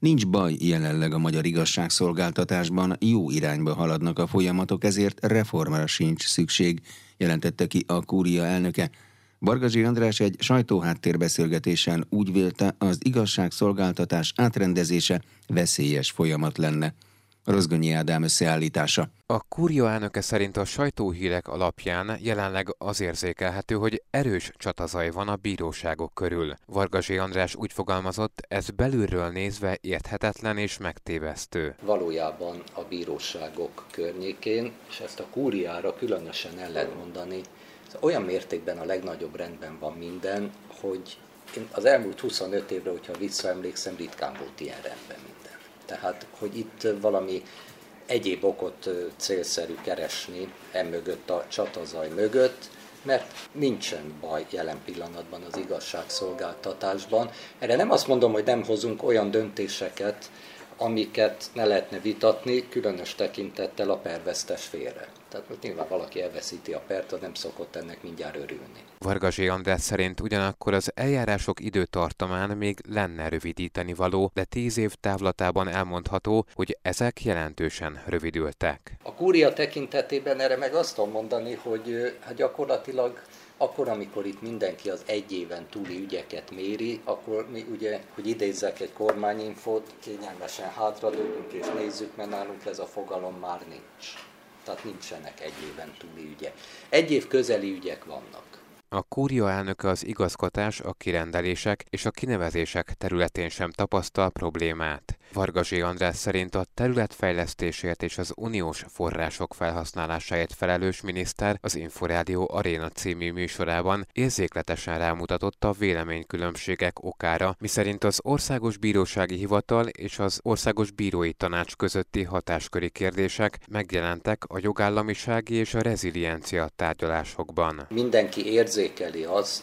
Nincs baj jelenleg a magyar igazságszolgáltatásban, jó irányba haladnak a folyamatok, ezért reformra sincs szükség, jelentette ki a kúria elnöke. Bargazsi András egy sajtóháttérbeszélgetésen úgy vélte, az igazságszolgáltatás átrendezése veszélyes folyamat lenne. Rozgonyi Ádám összeállítása. A kurja elnöke szerint a sajtóhírek alapján jelenleg az érzékelhető, hogy erős csatazaj van a bíróságok körül. Vargasi András úgy fogalmazott, ez belülről nézve érthetetlen és megtévesztő. Valójában a bíróságok környékén, és ezt a kúriára különösen el lehet mondani, olyan mértékben a legnagyobb rendben van minden, hogy én az elmúlt 25 évre, hogyha visszaemlékszem, ritkán volt ilyen rendben. Tehát, hogy itt valami egyéb okot célszerű keresni emögött a csatazaj mögött, mert nincsen baj jelen pillanatban az igazságszolgáltatásban. Erre nem azt mondom, hogy nem hozunk olyan döntéseket, amiket ne lehetne vitatni, különös tekintettel a pervesztes félre. Tehát most nyilván valaki elveszíti a pert, az nem szokott ennek mindjárt örülni. Vargasi András szerint ugyanakkor az eljárások időtartamán még lenne rövidíteni való, de tíz év távlatában elmondható, hogy ezek jelentősen rövidültek. A kúria tekintetében erre meg azt tudom mondani, hogy hát gyakorlatilag akkor, amikor itt mindenki az egy éven túli ügyeket méri, akkor mi ugye, hogy idézzek egy kormányinfót, kényelmesen hátradőlünk és nézzük, mert nálunk ez a fogalom már nincs. Tehát nincsenek egy éven túli ügyek. Egy év közeli ügyek vannak. A kúria elnöke az igazgatás, a kirendelések és a kinevezések területén sem tapasztal problémát. Vargasi András szerint a területfejlesztésért és az uniós források felhasználásáért felelős miniszter az Inforádió Aréna című műsorában érzékletesen rámutatott a véleménykülönbségek okára, miszerint az Országos Bírósági Hivatal és az Országos Bírói Tanács közötti hatásköri kérdések megjelentek a jogállamisági és a reziliencia tárgyalásokban. Mindenki érzékeli azt,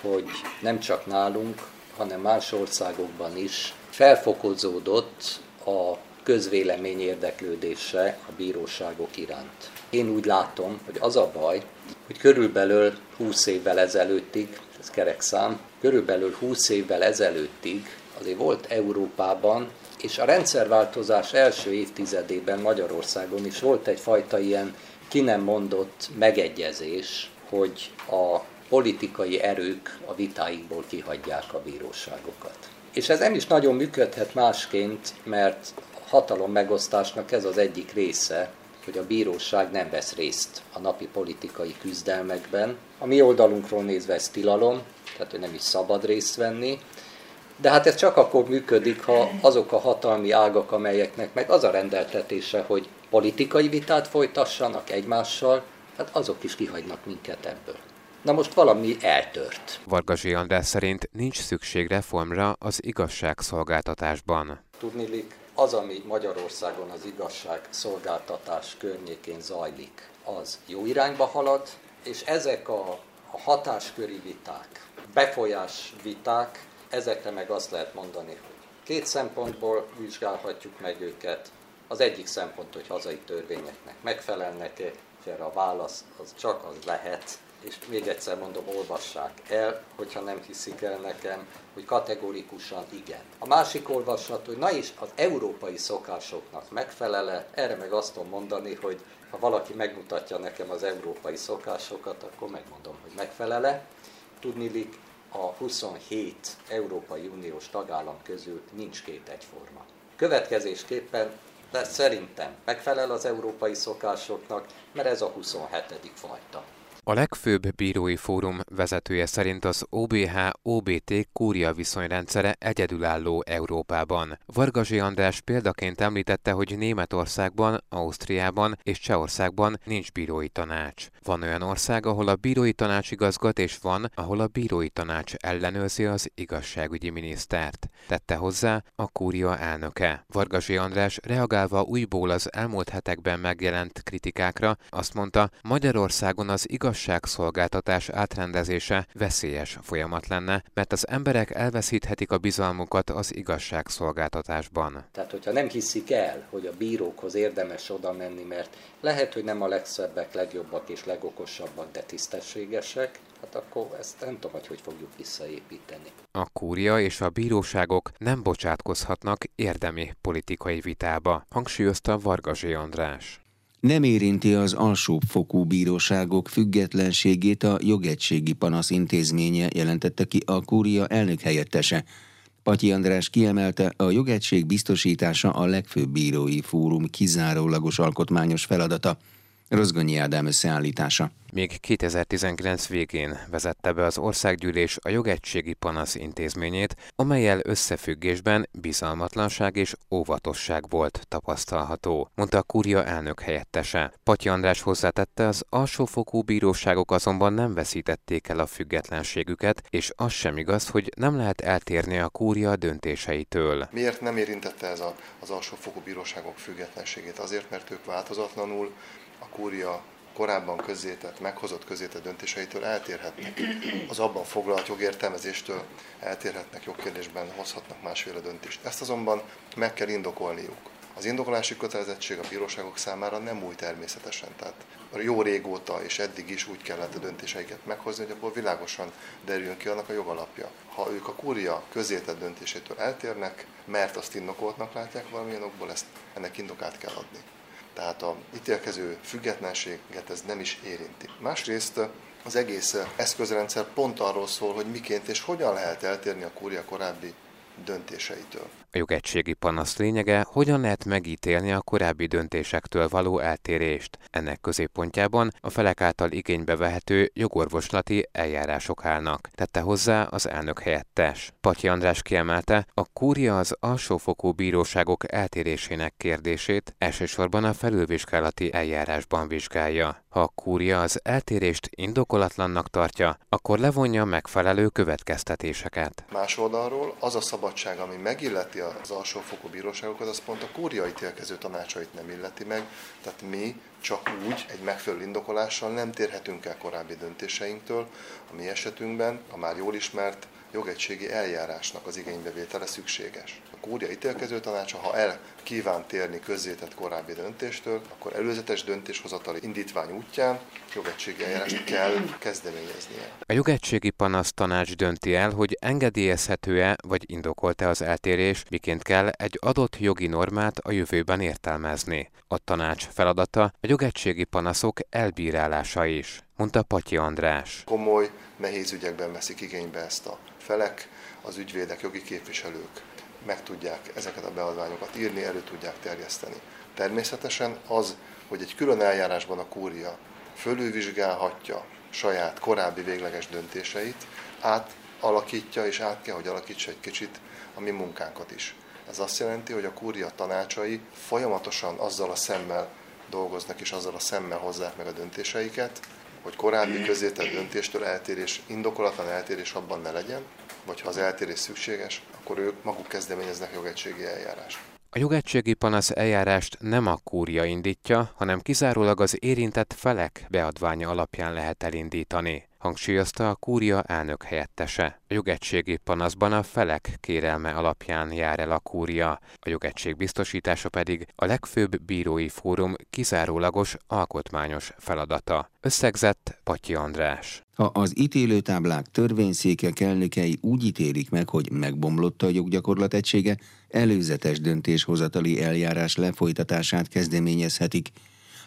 hogy nem csak nálunk, hanem más országokban is felfokozódott a közvélemény érdeklődése a bíróságok iránt. Én úgy látom, hogy az a baj, hogy körülbelül 20 évvel ezelőttig, ez kerek szám, körülbelül 20 évvel ezelőttig azért volt Európában, és a rendszerváltozás első évtizedében Magyarországon is volt egyfajta ilyen ki nem mondott megegyezés, hogy a politikai erők a vitáikból kihagyják a bíróságokat. És ez nem is nagyon működhet másként, mert hatalom megosztásnak ez az egyik része, hogy a bíróság nem vesz részt a napi politikai küzdelmekben. A mi oldalunkról nézve ez tilalom, tehát hogy nem is szabad részt venni, de hát ez csak akkor működik, ha azok a hatalmi ágak, amelyeknek meg az a rendeltetése, hogy politikai vitát folytassanak egymással, hát azok is kihagynak minket ebből. Na most valami eltört. Vargasi András szerint nincs szükség reformra az igazságszolgáltatásban. Tudnilik, az, ami Magyarországon az igazságszolgáltatás környékén zajlik, az jó irányba halad, és ezek a, a hatásköri viták, befolyás viták, ezekre meg azt lehet mondani, hogy két szempontból vizsgálhatjuk meg őket. Az egyik szempont, hogy hazai törvényeknek megfelelnek-e, és erre a válasz az csak az lehet, és még egyszer mondom, olvassák el, hogyha nem hiszik el nekem, hogy kategorikusan igen. A másik olvasat, hogy na is az európai szokásoknak megfelele, erre meg azt tudom mondani, hogy ha valaki megmutatja nekem az európai szokásokat, akkor megmondom, hogy megfelele. Tudnilik, a 27 Európai Uniós tagállam közül nincs két egyforma. Következésképpen de szerintem megfelel az európai szokásoknak, mert ez a 27. fajta. A legfőbb bírói fórum vezetője szerint az OBH-OBT kúria viszonyrendszere egyedülálló Európában. Vargasi András példaként említette, hogy Németországban, Ausztriában és Csehországban nincs bírói tanács. Van olyan ország, ahol a bírói tanács igazgat, és van, ahol a bírói tanács ellenőrzi az igazságügyi minisztert. Tette hozzá a kúria elnöke. Vargasi András reagálva újból az elmúlt hetekben megjelent kritikákra azt mondta, Magyarországon az igaz igazságszolgáltatás átrendezése veszélyes folyamat lenne, mert az emberek elveszíthetik a bizalmukat az igazságszolgáltatásban. Tehát, hogyha nem hiszik el, hogy a bírókhoz érdemes oda menni, mert lehet, hogy nem a legszebbek, legjobbak és legokosabbak, de tisztességesek, hát akkor ezt nem tudom, hogy hogy fogjuk visszaépíteni. A kúria és a bíróságok nem bocsátkozhatnak érdemi politikai vitába, hangsúlyozta Vargazsi András. Nem érinti az alsóbb-fokú bíróságok függetlenségét a jogegységi panasz intézménye, jelentette ki a kúria elnök helyettese. Patyi András kiemelte, a jogegység biztosítása a legfőbb bírói fórum kizárólagos alkotmányos feladata. Rozgonyi Ádám összeállítása. Még 2019 végén vezette be az országgyűlés a jogegységi panasz intézményét, amelyel összefüggésben bizalmatlanság és óvatosság volt tapasztalható, mondta a kúria elnök helyettese. Patya András hozzátette, az alsófokú bíróságok azonban nem veszítették el a függetlenségüket, és az sem igaz, hogy nem lehet eltérni a kúria döntéseitől. Miért nem érintette ez a, az alsófokú bíróságok függetlenségét? Azért, mert ők változatlanul a kúria korábban közzétett, meghozott közzétett döntéseitől eltérhetnek. Az abban foglalt jogértelmezéstől eltérhetnek, jogkérdésben hozhatnak másféle döntést. Ezt azonban meg kell indokolniuk. Az indokolási kötelezettség a bíróságok számára nem új természetesen, tehát jó régóta és eddig is úgy kellett a döntéseiket meghozni, hogy abból világosan derüljön ki annak a jogalapja. Ha ők a kúria közétett döntésétől eltérnek, mert azt indokoltnak látják valamilyen okból, ezt ennek indokát kell adni tehát a ítélkező függetlenséget ez nem is érinti. Másrészt az egész eszközrendszer pont arról szól, hogy miként és hogyan lehet eltérni a kúria korábbi döntéseitől. A jogegységi panasz lényege, hogyan lehet megítélni a korábbi döntésektől való eltérést. Ennek középpontjában a felek által igénybe vehető jogorvoslati eljárások állnak, tette hozzá az elnök helyettes. Patyi András kiemelte, a kúria az alsófokú bíróságok eltérésének kérdését elsősorban a felülvizsgálati eljárásban vizsgálja. Ha a kúria az eltérést indokolatlannak tartja, akkor levonja megfelelő következtetéseket. Más oldalról az a szabadság, ami megilleti az alsófokú bíróságokat, az pont a kúria ítélkező tanácsait nem illeti meg, tehát mi csak úgy, egy megfelelő indokolással nem térhetünk el korábbi döntéseinktől. A mi esetünkben a már jól ismert jogegységi eljárásnak az igénybevétele szükséges. A kúria ítélkező tanácsa, ha el kíván térni közzétett korábbi döntéstől, akkor előzetes döntéshozatali indítvány útján jogegységi eljárást kell kezdeményeznie. A jogegységi panasz tanács dönti el, hogy engedélyezhető-e vagy indokolt-e az eltérés, miként kell egy adott jogi normát a jövőben értelmezni. A tanács feladata a jogegységi panaszok elbírálása is, mondta Patyi András. Komoly, nehéz ügyekben veszik igénybe ezt a felek, az ügyvédek, jogi képviselők meg tudják ezeket a beadványokat írni, elő tudják terjeszteni. Természetesen az, hogy egy külön eljárásban a kúria fölülvizsgálhatja saját korábbi végleges döntéseit, átalakítja és át kell, hogy alakítsa egy kicsit a mi munkánkat is. Ez azt jelenti, hogy a kúria tanácsai folyamatosan azzal a szemmel dolgoznak és azzal a szemmel hozzák meg a döntéseiket, hogy korábbi közétett döntéstől eltérés, indokolatlan eltérés abban ne legyen, vagy ha az eltérés szükséges, akkor ők maguk kezdeményeznek jogegységi eljárást. A jogegységi panasz eljárást nem a kúria indítja, hanem kizárólag az érintett felek beadványa alapján lehet elindítani hangsúlyozta a kúria elnök helyettese. A jogegységi panaszban a felek kérelme alapján jár el a kúria, a jogegység biztosítása pedig a legfőbb bírói fórum kizárólagos alkotmányos feladata. Összegzett Patyi András. Ha az ítélőtáblák törvényszékek elnökei úgy ítélik meg, hogy megbomlott a joggyakorlat egysége, előzetes döntéshozatali eljárás lefolytatását kezdeményezhetik,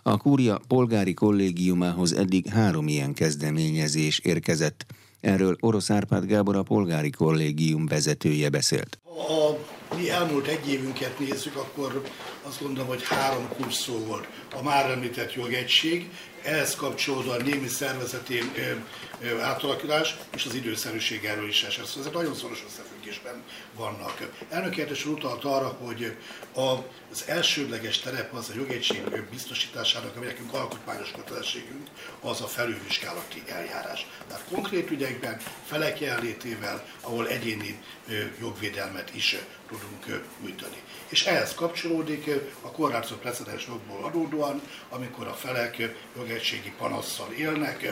a kúria polgári kollégiumához eddig három ilyen kezdeményezés érkezett. Erről Orosz Árpád Gábor a polgári kollégium vezetője beszélt. Ha mi elmúlt egy évünket nézzük, akkor azt gondolom, hogy három kulcs volt. A már említett jogegység, ehhez kapcsolódóan némi szervezeti átalakítás és az időszerűség erről is esett. Szóval ezek nagyon szoros összefüggésben vannak. Elnök értes utalt arra, hogy az elsődleges terep az a jogegység biztosításának, ami nekünk alkotmányos kötelességünk, az a felülvizsgálati eljárás. Tehát konkrét ügyekben felek jelenlétével, ahol egyéni jogvédelmet is tudunk nyújtani. és ehhez kapcsolódik a korlátozott precedens jogból adódóan, amikor a felek jogegységi panasszal élnek.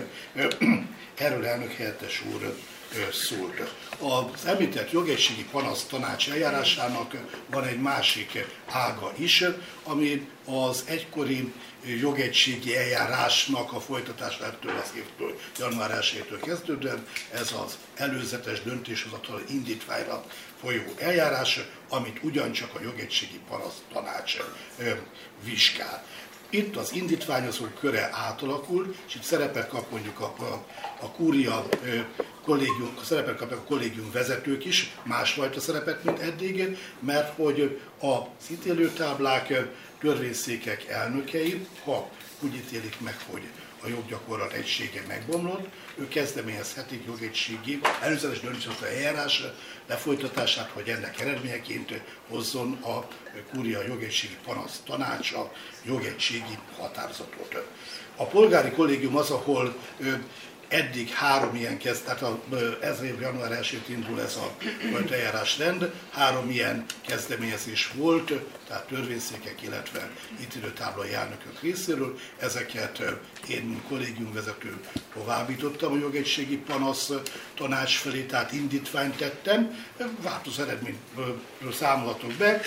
Erről elnök helyettes úr szólt. Az említett jogegységi panasz tanács eljárásának van egy másik ága is, ami az egykori jogegységi eljárásnak a folytatásától az évtől, január 1-től kezdődően, ez az előzetes döntéshozatal indítványra folyó eljárás, amit ugyancsak a jogegységi panasz tanács vizsgál. Itt az indítványozók köre átalakul, és itt szerepet kap mondjuk a, a, a kúria kollégium, szerepet kapnak a kollégium vezetők is, másfajta szerepet, mint eddig, mert hogy a ítélőtáblák, törvényszékek elnökei, ha úgy ítélik meg, hogy a joggyakorlat egysége megbomlott, ők kezdeményezhetik jogegységi előzetes döntéshozó eljárás lefolytatását, hogy ennek eredményeként hozzon a kúria jogegységi panasz tanácsa jogegységi határozatot. A polgári kollégium az, ahol eddig három ilyen kezd, tehát a, ez év január 1 indul ez a eljárás rend, három ilyen kezdeményezés volt, tehát törvényszékek, illetve ítélőtáblai elnökök részéről. Ezeket én, kollégiumvezető továbbítottam a jogegységi panasz tanács felé, tehát indítványt tettem. Változó eredményről számolhatok be,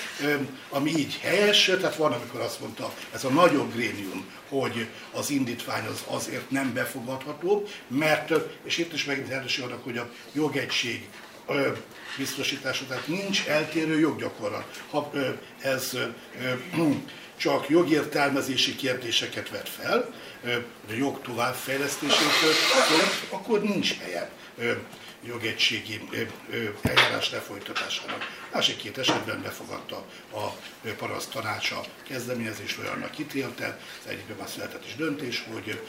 ami így helyes, tehát van, amikor azt mondta, ez a nagyobb grénium, hogy az indítvány az azért nem befogadható, mert, és itt is megint annak, hogy a jogegység biztosítása, tehát nincs eltérő joggyakorlat. Ha ez csak jogértelmezési kérdéseket vet fel, a jog továbbfejlesztésétől, akkor nincs helye jogegységi eljárás lefolytatásának. Másik két esetben befogadta a paraszt tanácsa kezdeményezést, olyannak ítélte, az egyikben már született is döntés, hogy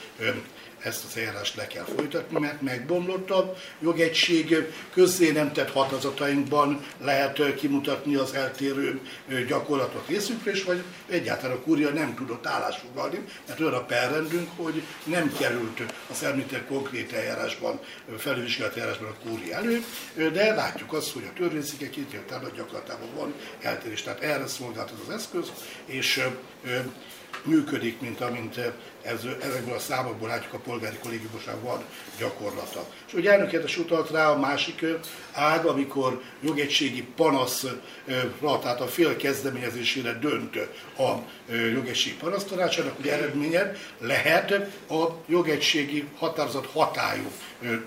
ezt az eljárást le kell folytatni, mert megbomlott a jogegység, közzé nem tett hatazatainkban lehet kimutatni az eltérő gyakorlatot részükről, és vagy egyáltalán a kúria nem tudott állásfoglalni, mert olyan a perrendünk, hogy nem került az említett konkrét eljárásban, felülvizsgált eljárásban a kúria elő, de látjuk azt, hogy a törvényszékek ítéltában gyakorlatában van eltérés. Tehát erre szolgált ez az eszköz, és működik, mint amint ez, ezekből a számokból látjuk a polgári kollégiumosság van gyakorlata. És hogy elnöketes utalt rá a másik ág, amikor jogegységi panaszra, tehát a fél kezdeményezésére dönt a jogegységi panasztanácsának, ugye eredménye lehet a jogegységi határozat hatályú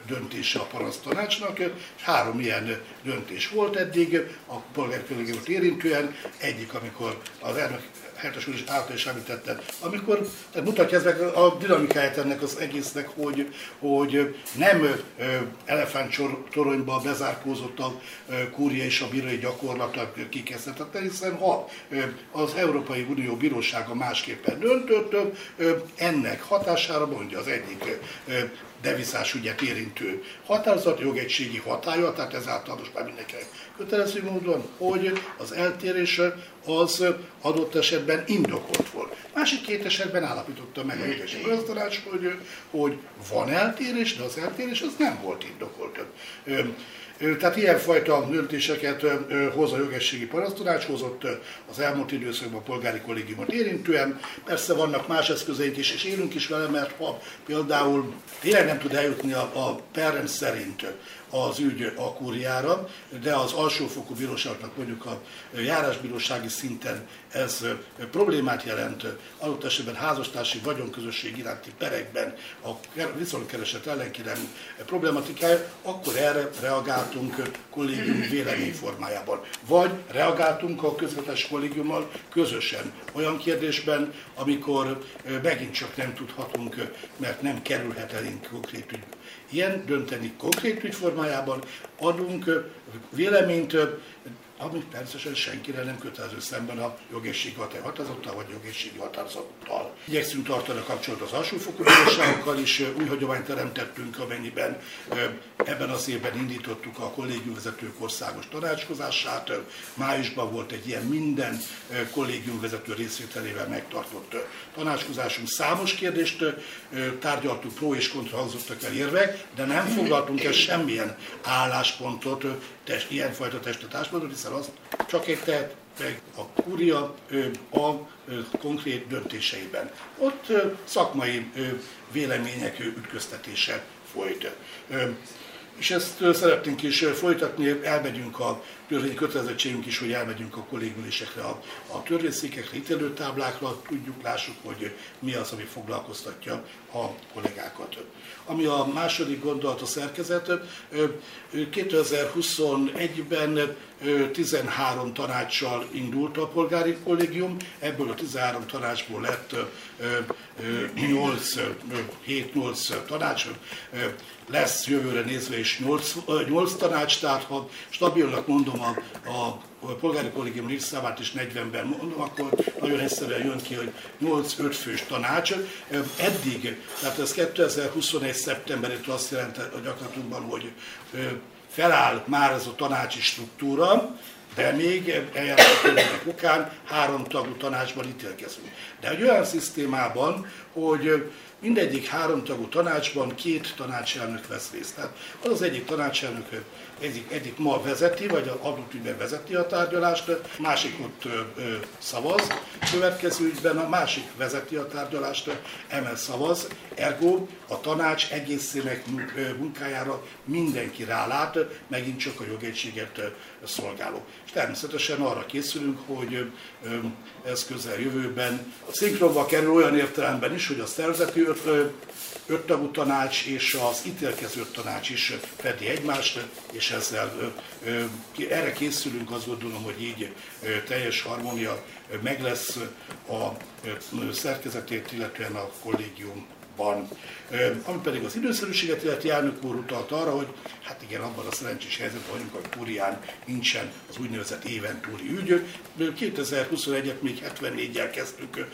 döntése a panasztanácsnak, három ilyen döntés volt eddig, a polgári kollégiumot érintően, egyik, amikor az elnök helyettes úr is által is említette, amikor tehát mutatja ez meg a dinamikáját ennek az egésznek, hogy, hogy nem elefánttoronyba bezárkózott a kúria és a bírói gyakorlata kikezdhetette, hiszen ha az Európai Unió Bírósága másképpen döntött, ennek hatására mondja az egyik devizás ügyet érintő határozat, jogegységi hatája, tehát ezáltal most már mindenkinek kötelező módon, hogy az eltérés az adott esetben indokolt volt. Másik két esetben állapította meg a jogegységi tanács, hogy, hogy van eltérés, de az eltérés az nem volt indokolt. Tehát ilyenfajta döntéseket hoz a jogességi parasztanács, hozott az elmúlt időszakban a polgári kollégiumot érintően. Persze vannak más eszközeink is, és élünk is vele, mert ha például tényleg nem tud eljutni a, a perrend szerint az ügy a kúriára, de az alsófokú bíróságnak mondjuk a járásbírósági szinten ez problémát jelent, adott esetben házastársi vagyonközösség iránti perekben a viszontkereset ellenkérem problematikája, akkor erre reagáltunk kollégium vélemény formájában. Vagy reagáltunk a közvetes kollégiummal közösen olyan kérdésben, amikor megint csak nem tudhatunk, mert nem kerülhet elénk konkrét ügy ilyen dönteni konkrét ügy formájában, adunk véleményt, ami természetesen senkire nem kötelező szemben a jogészségi határozattal vagy jogészségi határozattal. Igyekszünk tartani a kapcsolatot az alsófokú bíróságokkal is, új hagyományt teremtettünk, amennyiben ebben az évben indítottuk a kollégiumvezetők országos tanácskozását. Májusban volt egy ilyen minden kollégiumvezető részvételével megtartott tanácskozásunk. Számos kérdést tárgyaltuk, pro és kontra hangzottak el érvek, de nem foglaltunk el semmilyen álláspontot test, ilyenfajta testet ásmondani, hiszen az csak egy tehet meg a kúria a konkrét döntéseiben. Ott szakmai vélemények ütköztetése folyt. És ezt szeretnénk is folytatni, elmegyünk a törvényi kötelezettségünk is, hogy elmegyünk a kollégiulésekre, a, a törvényszékekre, ítélőtáblákra, tudjuk, lássuk, hogy mi az, ami foglalkoztatja a kollégákat. Ami a második gondolat a szerkezet, 2021-ben 13 tanácssal indult a polgári kollégium, ebből a 13 tanácsból lett 8, 7-8 tanács, lesz jövőre nézve is 8, 8 tanács, tehát ha stabilnak mondom a, a polgári kollégium létszámát is 40-ben mondom, akkor nagyon egyszerűen jön ki, hogy 8-5 fős tanács. Eddig, tehát ez 2021. szeptemberétől azt jelenti a gyakorlatunkban, hogy feláll már ez a tanácsi struktúra, de még eljárási okán három tagú tanácsban ítélkezünk. De egy olyan szisztémában, hogy mindegyik háromtagú tanácsban két tanácselnök vesz részt. Tehát az az egyik tanácselnök egyik, egyik ma vezeti, vagy adott ügyben vezeti a tárgyalást, másik ott ö, ö, szavaz, következő ügyben a másik vezeti a tárgyalást, emel szavaz, ergo a tanács egészének munkájára mindenki rálát, megint csak a jogegységet szolgáló. És természetesen arra készülünk, hogy ez közel jövőben a szinkronba kerül olyan értelemben is, hogy a szerzeti öttagú tanács és az ítélkező tanács is fedi egymást, és ezzel erre készülünk, azt gondolom, hogy így teljes harmónia meg lesz a szerkezetét, illetően a kollégium van. Ami pedig az időszerűséget illeti elnök úr utalt arra, hogy hát igen, abban a szerencsés helyzetben vagyunk, hogy Kúrián nincsen az úgynevezett éven túli ügy. 2021-et még 74-jel kezdtük,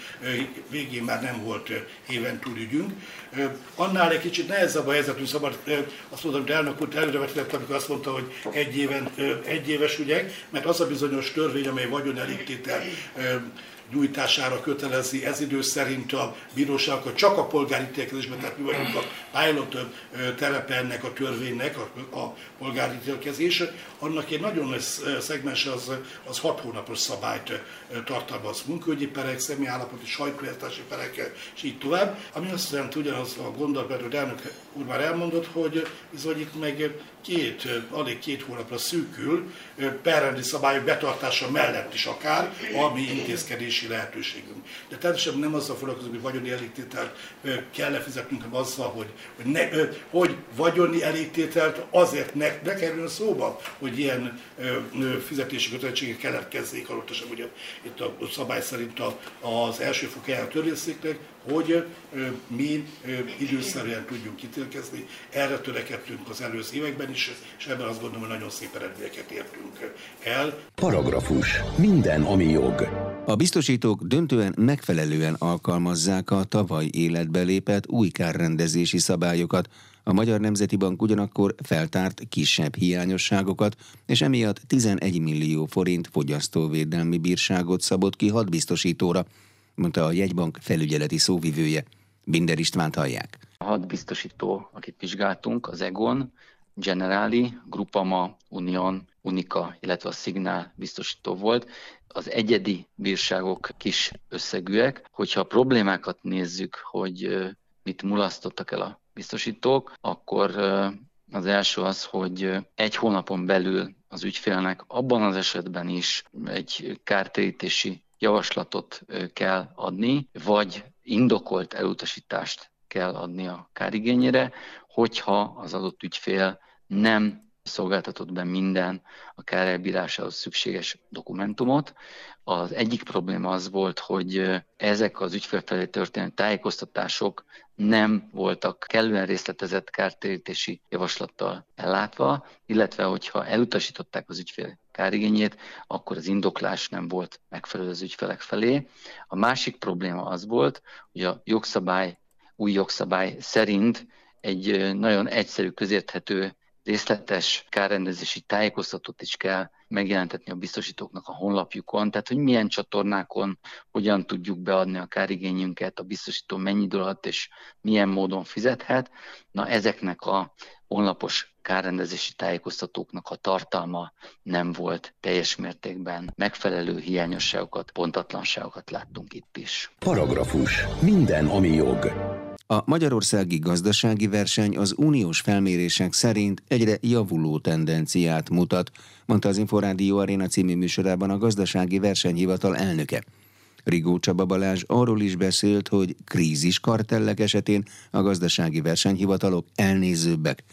végén már nem volt éven ügyünk. Annál egy kicsit nehezebb a helyzetünk, szabad azt mondom, hogy elnök úr előrevetített, amikor azt mondta, hogy egy, éven, egy éves ügyek, mert az a bizonyos törvény, amely vagyon elégtétel nyújtására kötelezi ez idő szerint a bíróságokat csak a polgári ítélkezésben, tehát mi vagyunk a pilot telepe ennek a törvénynek, a, a polgári. Annak egy nagyon nagy szegmens az, az hat hónapos szabályt tartalmaz munkaügyi perek, személyállapoti, sajtóértási perek, és így tovább. Ami azt jelenti, ugyanaz a gondolat, hogy elnök úr már elmondott, hogy bizony itt meg két, alig két hónapra szűkül, perrendi szabályok betartása mellett is akár, ami intézkedési lehetőségünk. De természetesen nem azzal foglalkozunk, hogy vagyoni elégtételt kell -e fizetnünk, hanem azzal, hogy, hogy, ne, hogy vagyoni elégtételt azért ne, ne kerüljön szóba, hogy ilyen fizetési kötelezettségek keletkezzék alatt, ugye itt a szabály szerint az elsőfok eltörvészéknek, hogy mi időszerűen tudjunk ítélkezni. Erre törekedtünk az előző években is, és ebben azt gondolom, hogy nagyon szép eredményeket értünk el. Paragrafus. Minden, ami jog. A biztosítók döntően megfelelően alkalmazzák a tavaly életbe lépett új kárrendezési szabályokat, a Magyar Nemzeti Bank ugyanakkor feltárt kisebb hiányosságokat, és emiatt 11 millió forint fogyasztóvédelmi bírságot szabott ki hat biztosítóra, mondta a jegybank felügyeleti szóvivője. Binder Istvánt hallják. A hat biztosító, akit vizsgáltunk, az Egon, Generali, Grupama, Union, Unica, illetve a Signal biztosító volt. Az egyedi bírságok kis összegűek. Hogyha a problémákat nézzük, hogy mit mulasztottak el a biztosítók, akkor az első az, hogy egy hónapon belül az ügyfélnek abban az esetben is egy kártérítési javaslatot kell adni, vagy indokolt elutasítást kell adni a kárigényére, hogyha az adott ügyfél nem szolgáltatott be minden a kárelbírásához szükséges dokumentumot. Az egyik probléma az volt, hogy ezek az ügyfél felé történő tájékoztatások nem voltak kellően részletezett kártérítési javaslattal ellátva, illetve hogyha elutasították az ügyfél kárigényét, akkor az indoklás nem volt megfelelő az ügyfelek felé. A másik probléma az volt, hogy a jogszabály, új jogszabály szerint egy nagyon egyszerű, közérthető részletes kárrendezési tájékoztatót is kell megjelentetni a biztosítóknak a honlapjukon, tehát hogy milyen csatornákon hogyan tudjuk beadni a kárigényünket, a biztosító mennyi idő alatt és milyen módon fizethet. Na ezeknek a honlapos kárrendezési tájékoztatóknak a tartalma nem volt teljes mértékben megfelelő hiányosságokat, pontatlanságokat láttunk itt is. Paragrafus. Minden, ami jog. A magyarországi gazdasági verseny az uniós felmérések szerint egyre javuló tendenciát mutat, mondta az Inforádió Arena című műsorában a gazdasági versenyhivatal elnöke. Rigó Csaba Balázs arról is beszélt, hogy krízis kartellek esetén a gazdasági versenyhivatalok elnézőbbek.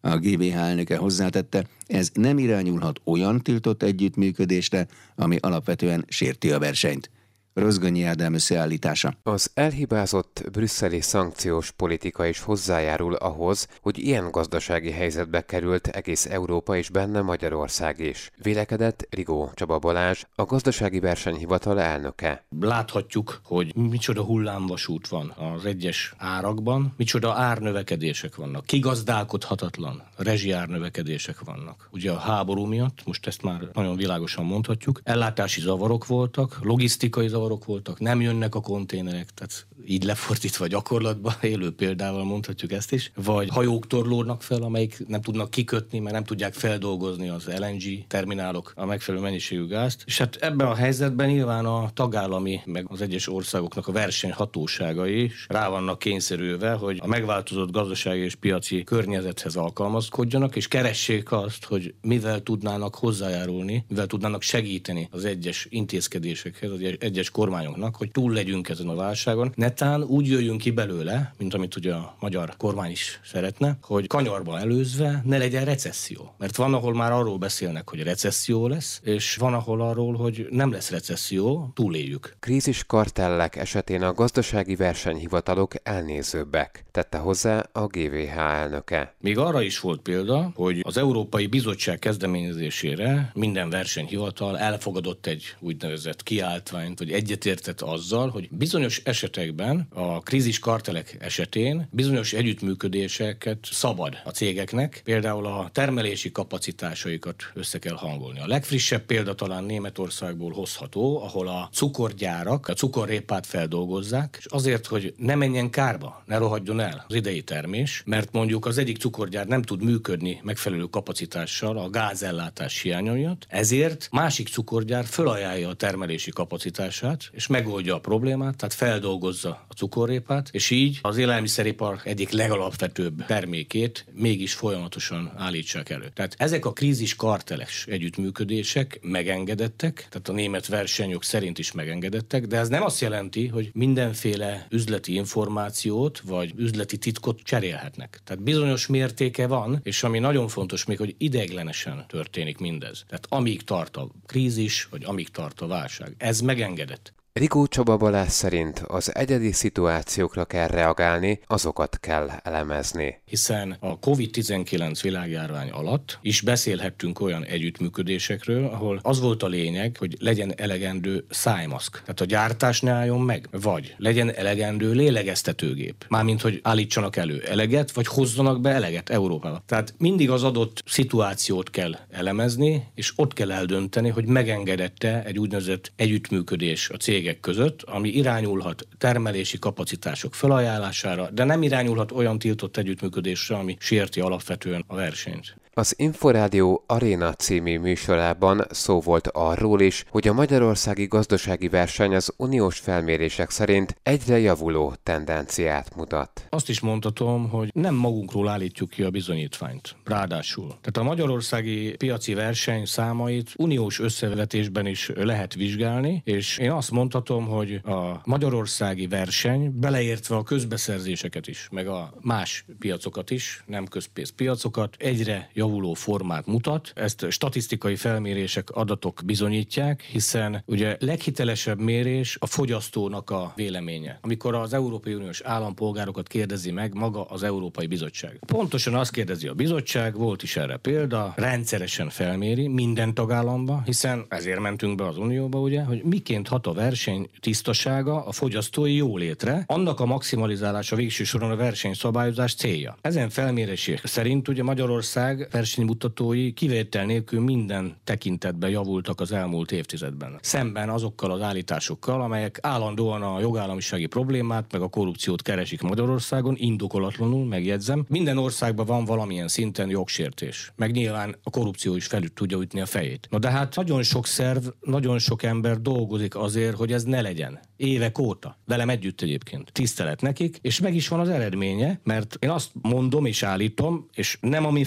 A GVH elnöke hozzátette, ez nem irányulhat olyan tiltott együttműködésre, ami alapvetően sérti a versenyt. Rozgonyi Ádám összeállítása. Az elhibázott brüsszeli szankciós politika is hozzájárul ahhoz, hogy ilyen gazdasági helyzetbe került egész Európa és benne Magyarország is. Vélekedett Rigó Csaba Balázs, a gazdasági versenyhivatal elnöke. Láthatjuk, hogy micsoda hullámvasút van az egyes árakban, micsoda árnövekedések vannak, kigazdálkodhatatlan rezsiárnövekedések vannak. Ugye a háború miatt, most ezt már nagyon világosan mondhatjuk, ellátási zavarok voltak, logisztikai zavarok zavarok voltak, nem jönnek a konténerek, tehát így lefordítva gyakorlatban, élő példával mondhatjuk ezt is, vagy hajók torlódnak fel, amelyik nem tudnak kikötni, mert nem tudják feldolgozni az LNG terminálok a megfelelő mennyiségű gázt. És hát ebben a helyzetben nyilván a tagállami, meg az egyes országoknak a versenyhatóságai is rá vannak kényszerülve, hogy a megváltozott gazdasági és piaci környezethez alkalmazkodjanak, és keressék azt, hogy mivel tudnának hozzájárulni, mivel tudnának segíteni az egyes intézkedésekhez, az egyes kormányoknak, hogy túl legyünk ezen a válságon. Netán úgy jöjjünk ki belőle, mint amit ugye a magyar kormány is szeretne, hogy kanyarba előzve ne legyen recesszió. Mert van, ahol már arról beszélnek, hogy recesszió lesz, és van, ahol arról, hogy nem lesz recesszió, túléljük. Krízis kartellek esetén a gazdasági versenyhivatalok elnézőbbek, tette hozzá a GVH elnöke. Még arra is volt példa, hogy az Európai Bizottság kezdeményezésére minden versenyhivatal elfogadott egy úgynevezett kiáltványt, vagy egy egyetértett azzal, hogy bizonyos esetekben, a krízis kartelek esetén bizonyos együttműködéseket szabad a cégeknek, például a termelési kapacitásaikat össze kell hangolni. A legfrissebb példa talán Németországból hozható, ahol a cukorgyárak a cukorrépát feldolgozzák, és azért, hogy ne menjen kárba, ne rohadjon el az idei termés, mert mondjuk az egyik cukorgyár nem tud működni megfelelő kapacitással a gázellátás hiánya miatt, ezért másik cukorgyár fölajánlja a termelési kapacitását, problémát, és megoldja a problémát, tehát feldolgozza a cukorrépát, és így az élelmiszeripar egyik legalapvetőbb termékét mégis folyamatosan állítsák elő. Tehát ezek a krízis karteles együttműködések megengedettek, tehát a német versenyok szerint is megengedettek, de ez nem azt jelenti, hogy mindenféle üzleti információt vagy üzleti titkot cserélhetnek. Tehát bizonyos mértéke van, és ami nagyon fontos még, hogy ideiglenesen történik mindez. Tehát amíg tart a krízis, vagy amíg tart a válság. Ez megengedett. Rikó Csaba Balázs szerint az egyedi szituációkra kell reagálni, azokat kell elemezni. Hiszen a COVID-19 világjárvány alatt is beszélhettünk olyan együttműködésekről, ahol az volt a lényeg, hogy legyen elegendő szájmaszk. Tehát a gyártás ne álljon meg, vagy legyen elegendő lélegeztetőgép. Mármint, hogy állítsanak elő eleget, vagy hozzanak be eleget Európába. Tehát mindig az adott szituációt kell elemezni, és ott kell eldönteni, hogy megengedette egy úgynevezett együttműködés a cég cégek között, ami irányulhat termelési kapacitások felajánlására, de nem irányulhat olyan tiltott együttműködésre, ami sérti alapvetően a versenyt. Az Inforádió Arena című műsorában szó volt arról is, hogy a magyarországi gazdasági verseny az uniós felmérések szerint egyre javuló tendenciát mutat. Azt is mondhatom, hogy nem magunkról állítjuk ki a bizonyítványt. Ráadásul. Tehát a magyarországi piaci verseny számait uniós összevetésben is lehet vizsgálni, és én azt mondhatom, hogy a magyarországi verseny, beleértve a közbeszerzéseket is, meg a más piacokat is, nem közpénzpiacokat, egyre javuló formát mutat. Ezt statisztikai felmérések, adatok bizonyítják, hiszen ugye leghitelesebb mérés a fogyasztónak a véleménye. Amikor az Európai Uniós állampolgárokat kérdezi meg maga az Európai Bizottság. Pontosan azt kérdezi a bizottság, volt is erre példa, rendszeresen felméri minden tagállamba, hiszen ezért mentünk be az Unióba, ugye, hogy miként hat a verseny tisztasága a fogyasztói jólétre, annak a maximalizálása végső soron a versenyszabályozás célja. Ezen felmérések szerint ugye Magyarország versenymutatói kivétel nélkül minden tekintetben javultak az elmúlt évtizedben. Szemben azokkal az állításokkal, amelyek állandóan a jogállamisági problémát meg a korrupciót keresik Magyarországon, indokolatlanul, megjegyzem. Minden országban van valamilyen szinten jogsértés. Meg nyilván a korrupció is felül tudja ütni a fejét. Na de hát nagyon sok szerv, nagyon sok ember dolgozik azért, hogy ez ne legyen. Évek óta. Velem együtt egyébként. Tisztelet nekik, és meg is van az eredménye, mert én azt mondom és állítom, és nem a mi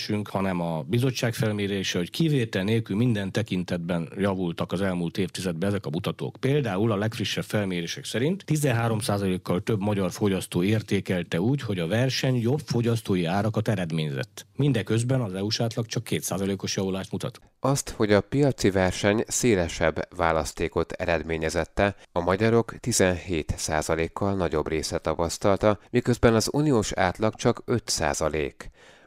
felmérésünk, hanem a bizottság felmérése, hogy kivétel nélkül minden tekintetben javultak az elmúlt évtizedben ezek a mutatók. Például a legfrissebb felmérések szerint 13%-kal több magyar fogyasztó értékelte úgy, hogy a verseny jobb fogyasztói árakat eredményezett. Mindeközben az EU-s átlag csak 2%-os javulást mutat. Azt, hogy a piaci verseny szélesebb választékot eredményezette, a magyarok 17%-kal nagyobb része tapasztalta, miközben az uniós átlag csak 5%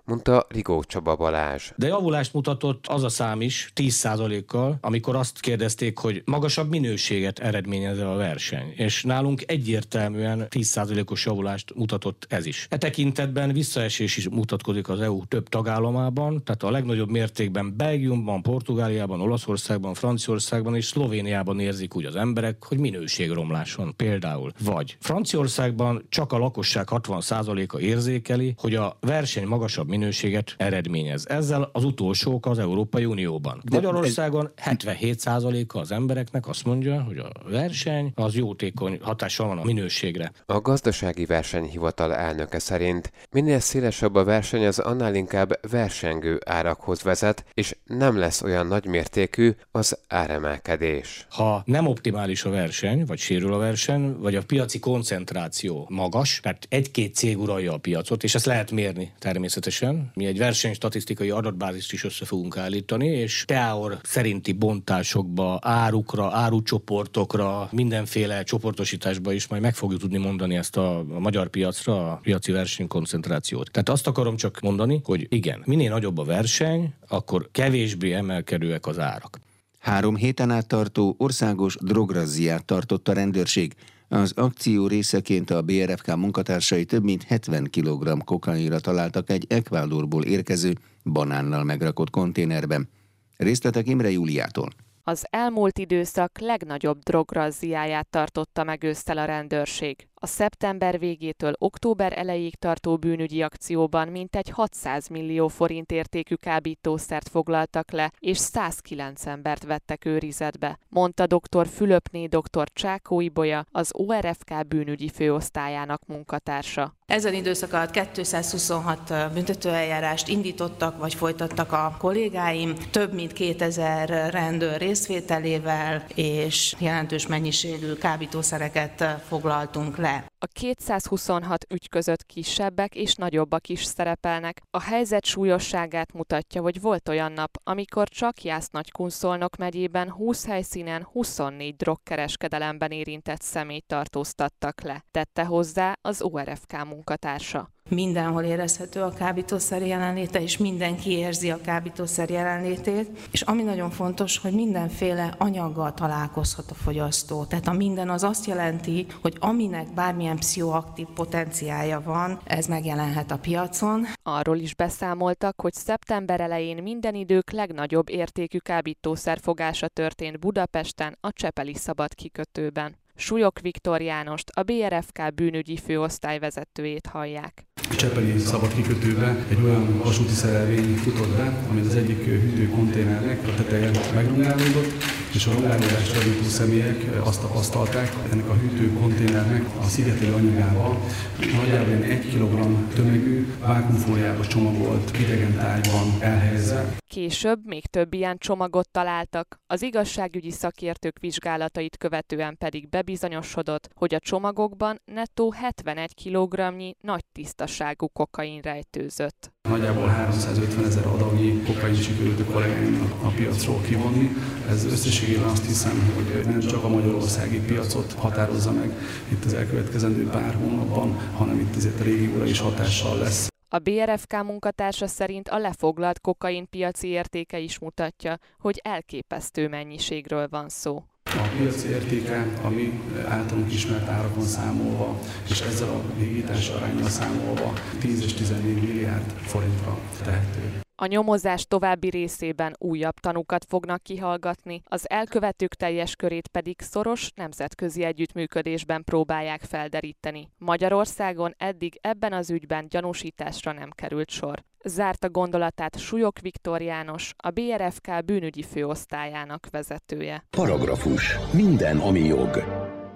mondta Rigó Csaba Balázs. De javulást mutatott az a szám is 10%-kal, amikor azt kérdezték, hogy magasabb minőséget eredményez a verseny. És nálunk egyértelműen 10%-os javulást mutatott ez is. E tekintetben visszaesés is mutatkozik az EU több tagállamában, tehát a legnagyobb mértékben Belgiumban, Portugáliában, Olaszországban, Franciaországban és Szlovéniában érzik úgy az emberek, hogy minőségromlás van például. Vagy Franciaországban csak a lakosság 60%-a érzékeli, hogy a verseny magasabb minőséget eredményez. Ezzel az utolsók az Európai Unióban. De Magyarországon 77%-a az embereknek azt mondja, hogy a verseny az jótékony hatással van a minőségre. A gazdasági versenyhivatal elnöke szerint minél szélesebb a verseny, az annál inkább versengő árakhoz vezet, és nem lesz olyan nagymértékű az áremelkedés. Ha nem optimális a verseny, vagy sérül a verseny, vagy a piaci koncentráció magas, tehát egy-két cég uralja a piacot, és ezt lehet mérni természetesen, természetesen. Mi egy versenystatisztikai adatbázist is össze fogunk állítani, és teor szerinti bontásokba, árukra, árucsoportokra, mindenféle csoportosításba is majd meg fogjuk tudni mondani ezt a, a magyar piacra, a piaci versenykoncentrációt. Tehát azt akarom csak mondani, hogy igen, minél nagyobb a verseny, akkor kevésbé emelkedőek az árak. Három héten át tartó országos drograzziát tartott a rendőrség. Az akció részeként a BRFK munkatársai több mint 70 kg kokainra találtak egy Ekvádorból érkező banánnal megrakott konténerben. Részletek Imre Júliától. Az elmúlt időszak legnagyobb drograzziáját tartotta meg ősztel a rendőrség. A szeptember végétől október elejéig tartó bűnügyi akcióban mintegy 600 millió forint értékű kábítószert foglaltak le, és 109 embert vettek őrizetbe, mondta dr. Fülöpné dr. Csákó Ibolya, az ORFK bűnügyi főosztályának munkatársa. Ezen időszak alatt 226 büntetőeljárást indítottak vagy folytattak a kollégáim, több mint 2000 rendőr részvételével, és jelentős mennyiségű kábítószereket foglaltunk le. A 226 ügy között kisebbek és nagyobbak is szerepelnek. A helyzet súlyosságát mutatja, hogy volt olyan nap, amikor csak Jász Nagykunszolnok megyében 20 helyszínen 24 drogkereskedelemben érintett személyt tartóztattak le, tette hozzá az ORFK munkatársa mindenhol érezhető a kábítószer jelenléte, és mindenki érzi a kábítószer jelenlétét. És ami nagyon fontos, hogy mindenféle anyaggal találkozhat a fogyasztó. Tehát a minden az azt jelenti, hogy aminek bármilyen pszichoaktív potenciája van, ez megjelenhet a piacon. Arról is beszámoltak, hogy szeptember elején minden idők legnagyobb értékű kábítószer fogása történt Budapesten a Csepeli szabad kikötőben. Súlyok Viktor Jánost, a BRFK bűnügyi főosztály vezetőjét hallják. Csepeli szabad kikötőbe egy olyan vasúti szerelvény futott be, ami az egyik hűtőkonténernek a teteje megrongálódott, és a rongálódást javító személyek azt tapasztalták, ennek a hűtőkonténernek a szigetelő anyagába nagyjából egy kg tömegű vákumfóliába csomagolt idegen tárgyban elhelyezve. Később még több ilyen csomagot találtak, az igazságügyi szakértők vizsgálatait követően pedig bebizonyosodott, hogy a csomagokban nettó 71 kg nagy tisztaságú kokain rejtőzött. Nagyjából 350 ezer adagnyi kokain sikerült a kollégáimnak a piacról kivonni. Ez összességében azt hiszem, hogy nem csak a magyarországi piacot határozza meg itt az elkövetkezendő pár hónapban, hanem itt azért a régióra is hatással lesz. A BRFK munkatársa szerint a lefoglalt kokain piaci értéke is mutatja, hogy elképesztő mennyiségről van szó. A piaci értéke, ami általunk ismert árakon számolva, és ezzel a végítás arányra számolva 10 és 14 milliárd forintra tehető. A nyomozás további részében újabb tanúkat fognak kihallgatni, az elkövetők teljes körét pedig szoros nemzetközi együttműködésben próbálják felderíteni. Magyarországon eddig ebben az ügyben gyanúsításra nem került sor. Zárta gondolatát Súlyok Viktor János, a BRFK bűnügyi főosztályának vezetője. Paragrafus. Minden, ami jog.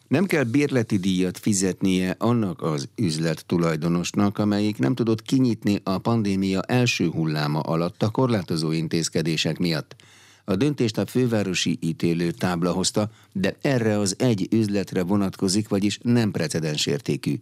Nem kell bérleti díjat fizetnie annak az üzlet tulajdonosnak, amelyik nem tudott kinyitni a pandémia első hulláma alatt a korlátozó intézkedések miatt. A döntést a fővárosi ítélő tábla hozta, de erre az egy üzletre vonatkozik, vagyis nem precedens értékű.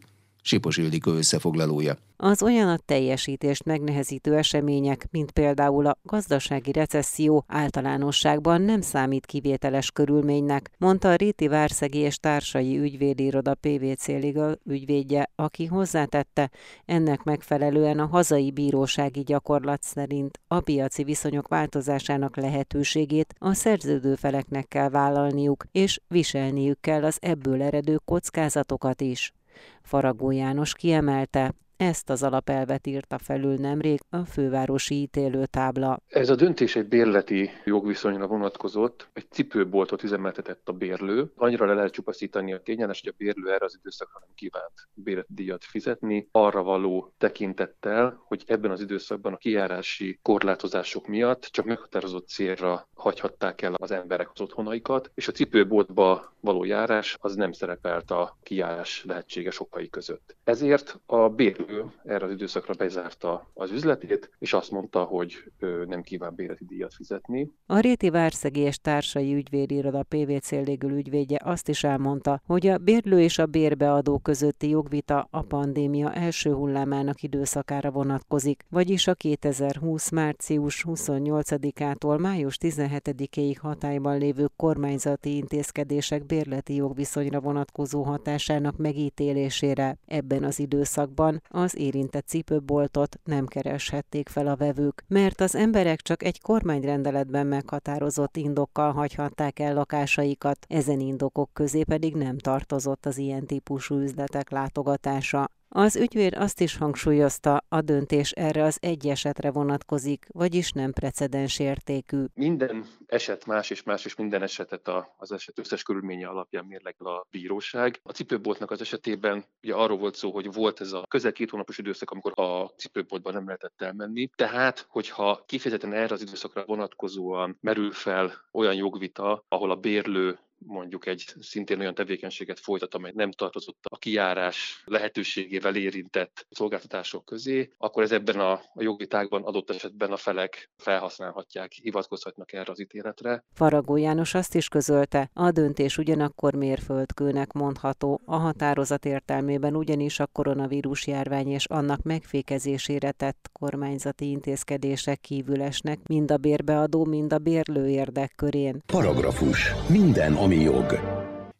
Sipos Ildikó összefoglalója. Az olyan a teljesítést megnehezítő események, mint például a gazdasági recesszió általánosságban nem számít kivételes körülménynek, mondta a Réti Várszegi és társai ügyvédiroda PVC Legal ügyvédje, aki hozzátette, ennek megfelelően a hazai bírósági gyakorlat szerint a piaci viszonyok változásának lehetőségét a szerződő feleknek kell vállalniuk, és viselniük kell az ebből eredő kockázatokat is. Faragó János kiemelte, ezt az alapelvet írta felül nemrég a fővárosi ítélőtábla. Ez a döntés egy bérleti jogviszonyra vonatkozott, egy cipőboltot üzemeltetett a bérlő. Annyira le lehet csupaszítani a tényállás, hogy a bérlő erre az időszakra nem kívánt díjat fizetni, arra való tekintettel, hogy ebben az időszakban a kijárási korlátozások miatt csak meghatározott célra hagyhatták el az emberek az otthonaikat, és a cipőboltba való járás az nem szerepelt a kijárás lehetséges okai között. Ezért a bérlő erre az időszakra bezárta az üzletét, és azt mondta, hogy nem kíván bérleti díjat fizetni. A Réti Várszegi és társai ügyvédiroda PVC légül ügyvédje azt is elmondta, hogy a bérlő és a bérbeadó közötti jogvita a pandémia első hullámának időszakára vonatkozik, vagyis a 2020. március 28-ától május 17-ig hatályban lévő kormányzati intézkedések bérleti jogviszonyra vonatkozó hatásának megítélésére. Ebben az időszakban az érintett cipőboltot nem kereshették fel a vevők, mert az emberek csak egy kormányrendeletben meghatározott indokkal hagyhatták el lakásaikat, ezen indokok közé pedig nem tartozott az ilyen típusú üzletek látogatása. Az ügyvéd azt is hangsúlyozta, a döntés erre az egy esetre vonatkozik, vagyis nem precedens értékű. Minden eset más és más, és minden esetet az eset összes körülménye alapján mérlegel a bíróság. A cipőboltnak az esetében ugye arról volt szó, hogy volt ez a közel két hónapos időszak, amikor a cipőboltban nem lehetett elmenni. Tehát, hogyha kifejezetten erre az időszakra vonatkozóan merül fel olyan jogvita, ahol a bérlő mondjuk egy szintén olyan tevékenységet folytat, amely nem tartozott a kijárás lehetőségével érintett szolgáltatások közé, akkor ez ebben a, a jogvitákban adott esetben a felek felhasználhatják, hivatkozhatnak erre az ítéletre. Faragó János azt is közölte, a döntés ugyanakkor mérföldkőnek mondható, a határozat értelmében ugyanis a koronavírus járvány és annak megfékezésére tett kormányzati intézkedések kívül esnek mind a bérbeadó, mind a bérlő érdek körén. Paragrafus. Minden, ami jog.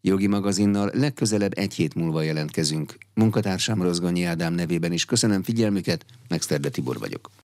Jogi magazinnal legközelebb egy hét múlva jelentkezünk. Munkatársam Rozgonyi Ádám nevében is köszönöm figyelmüket, Megszterde Tibor vagyok.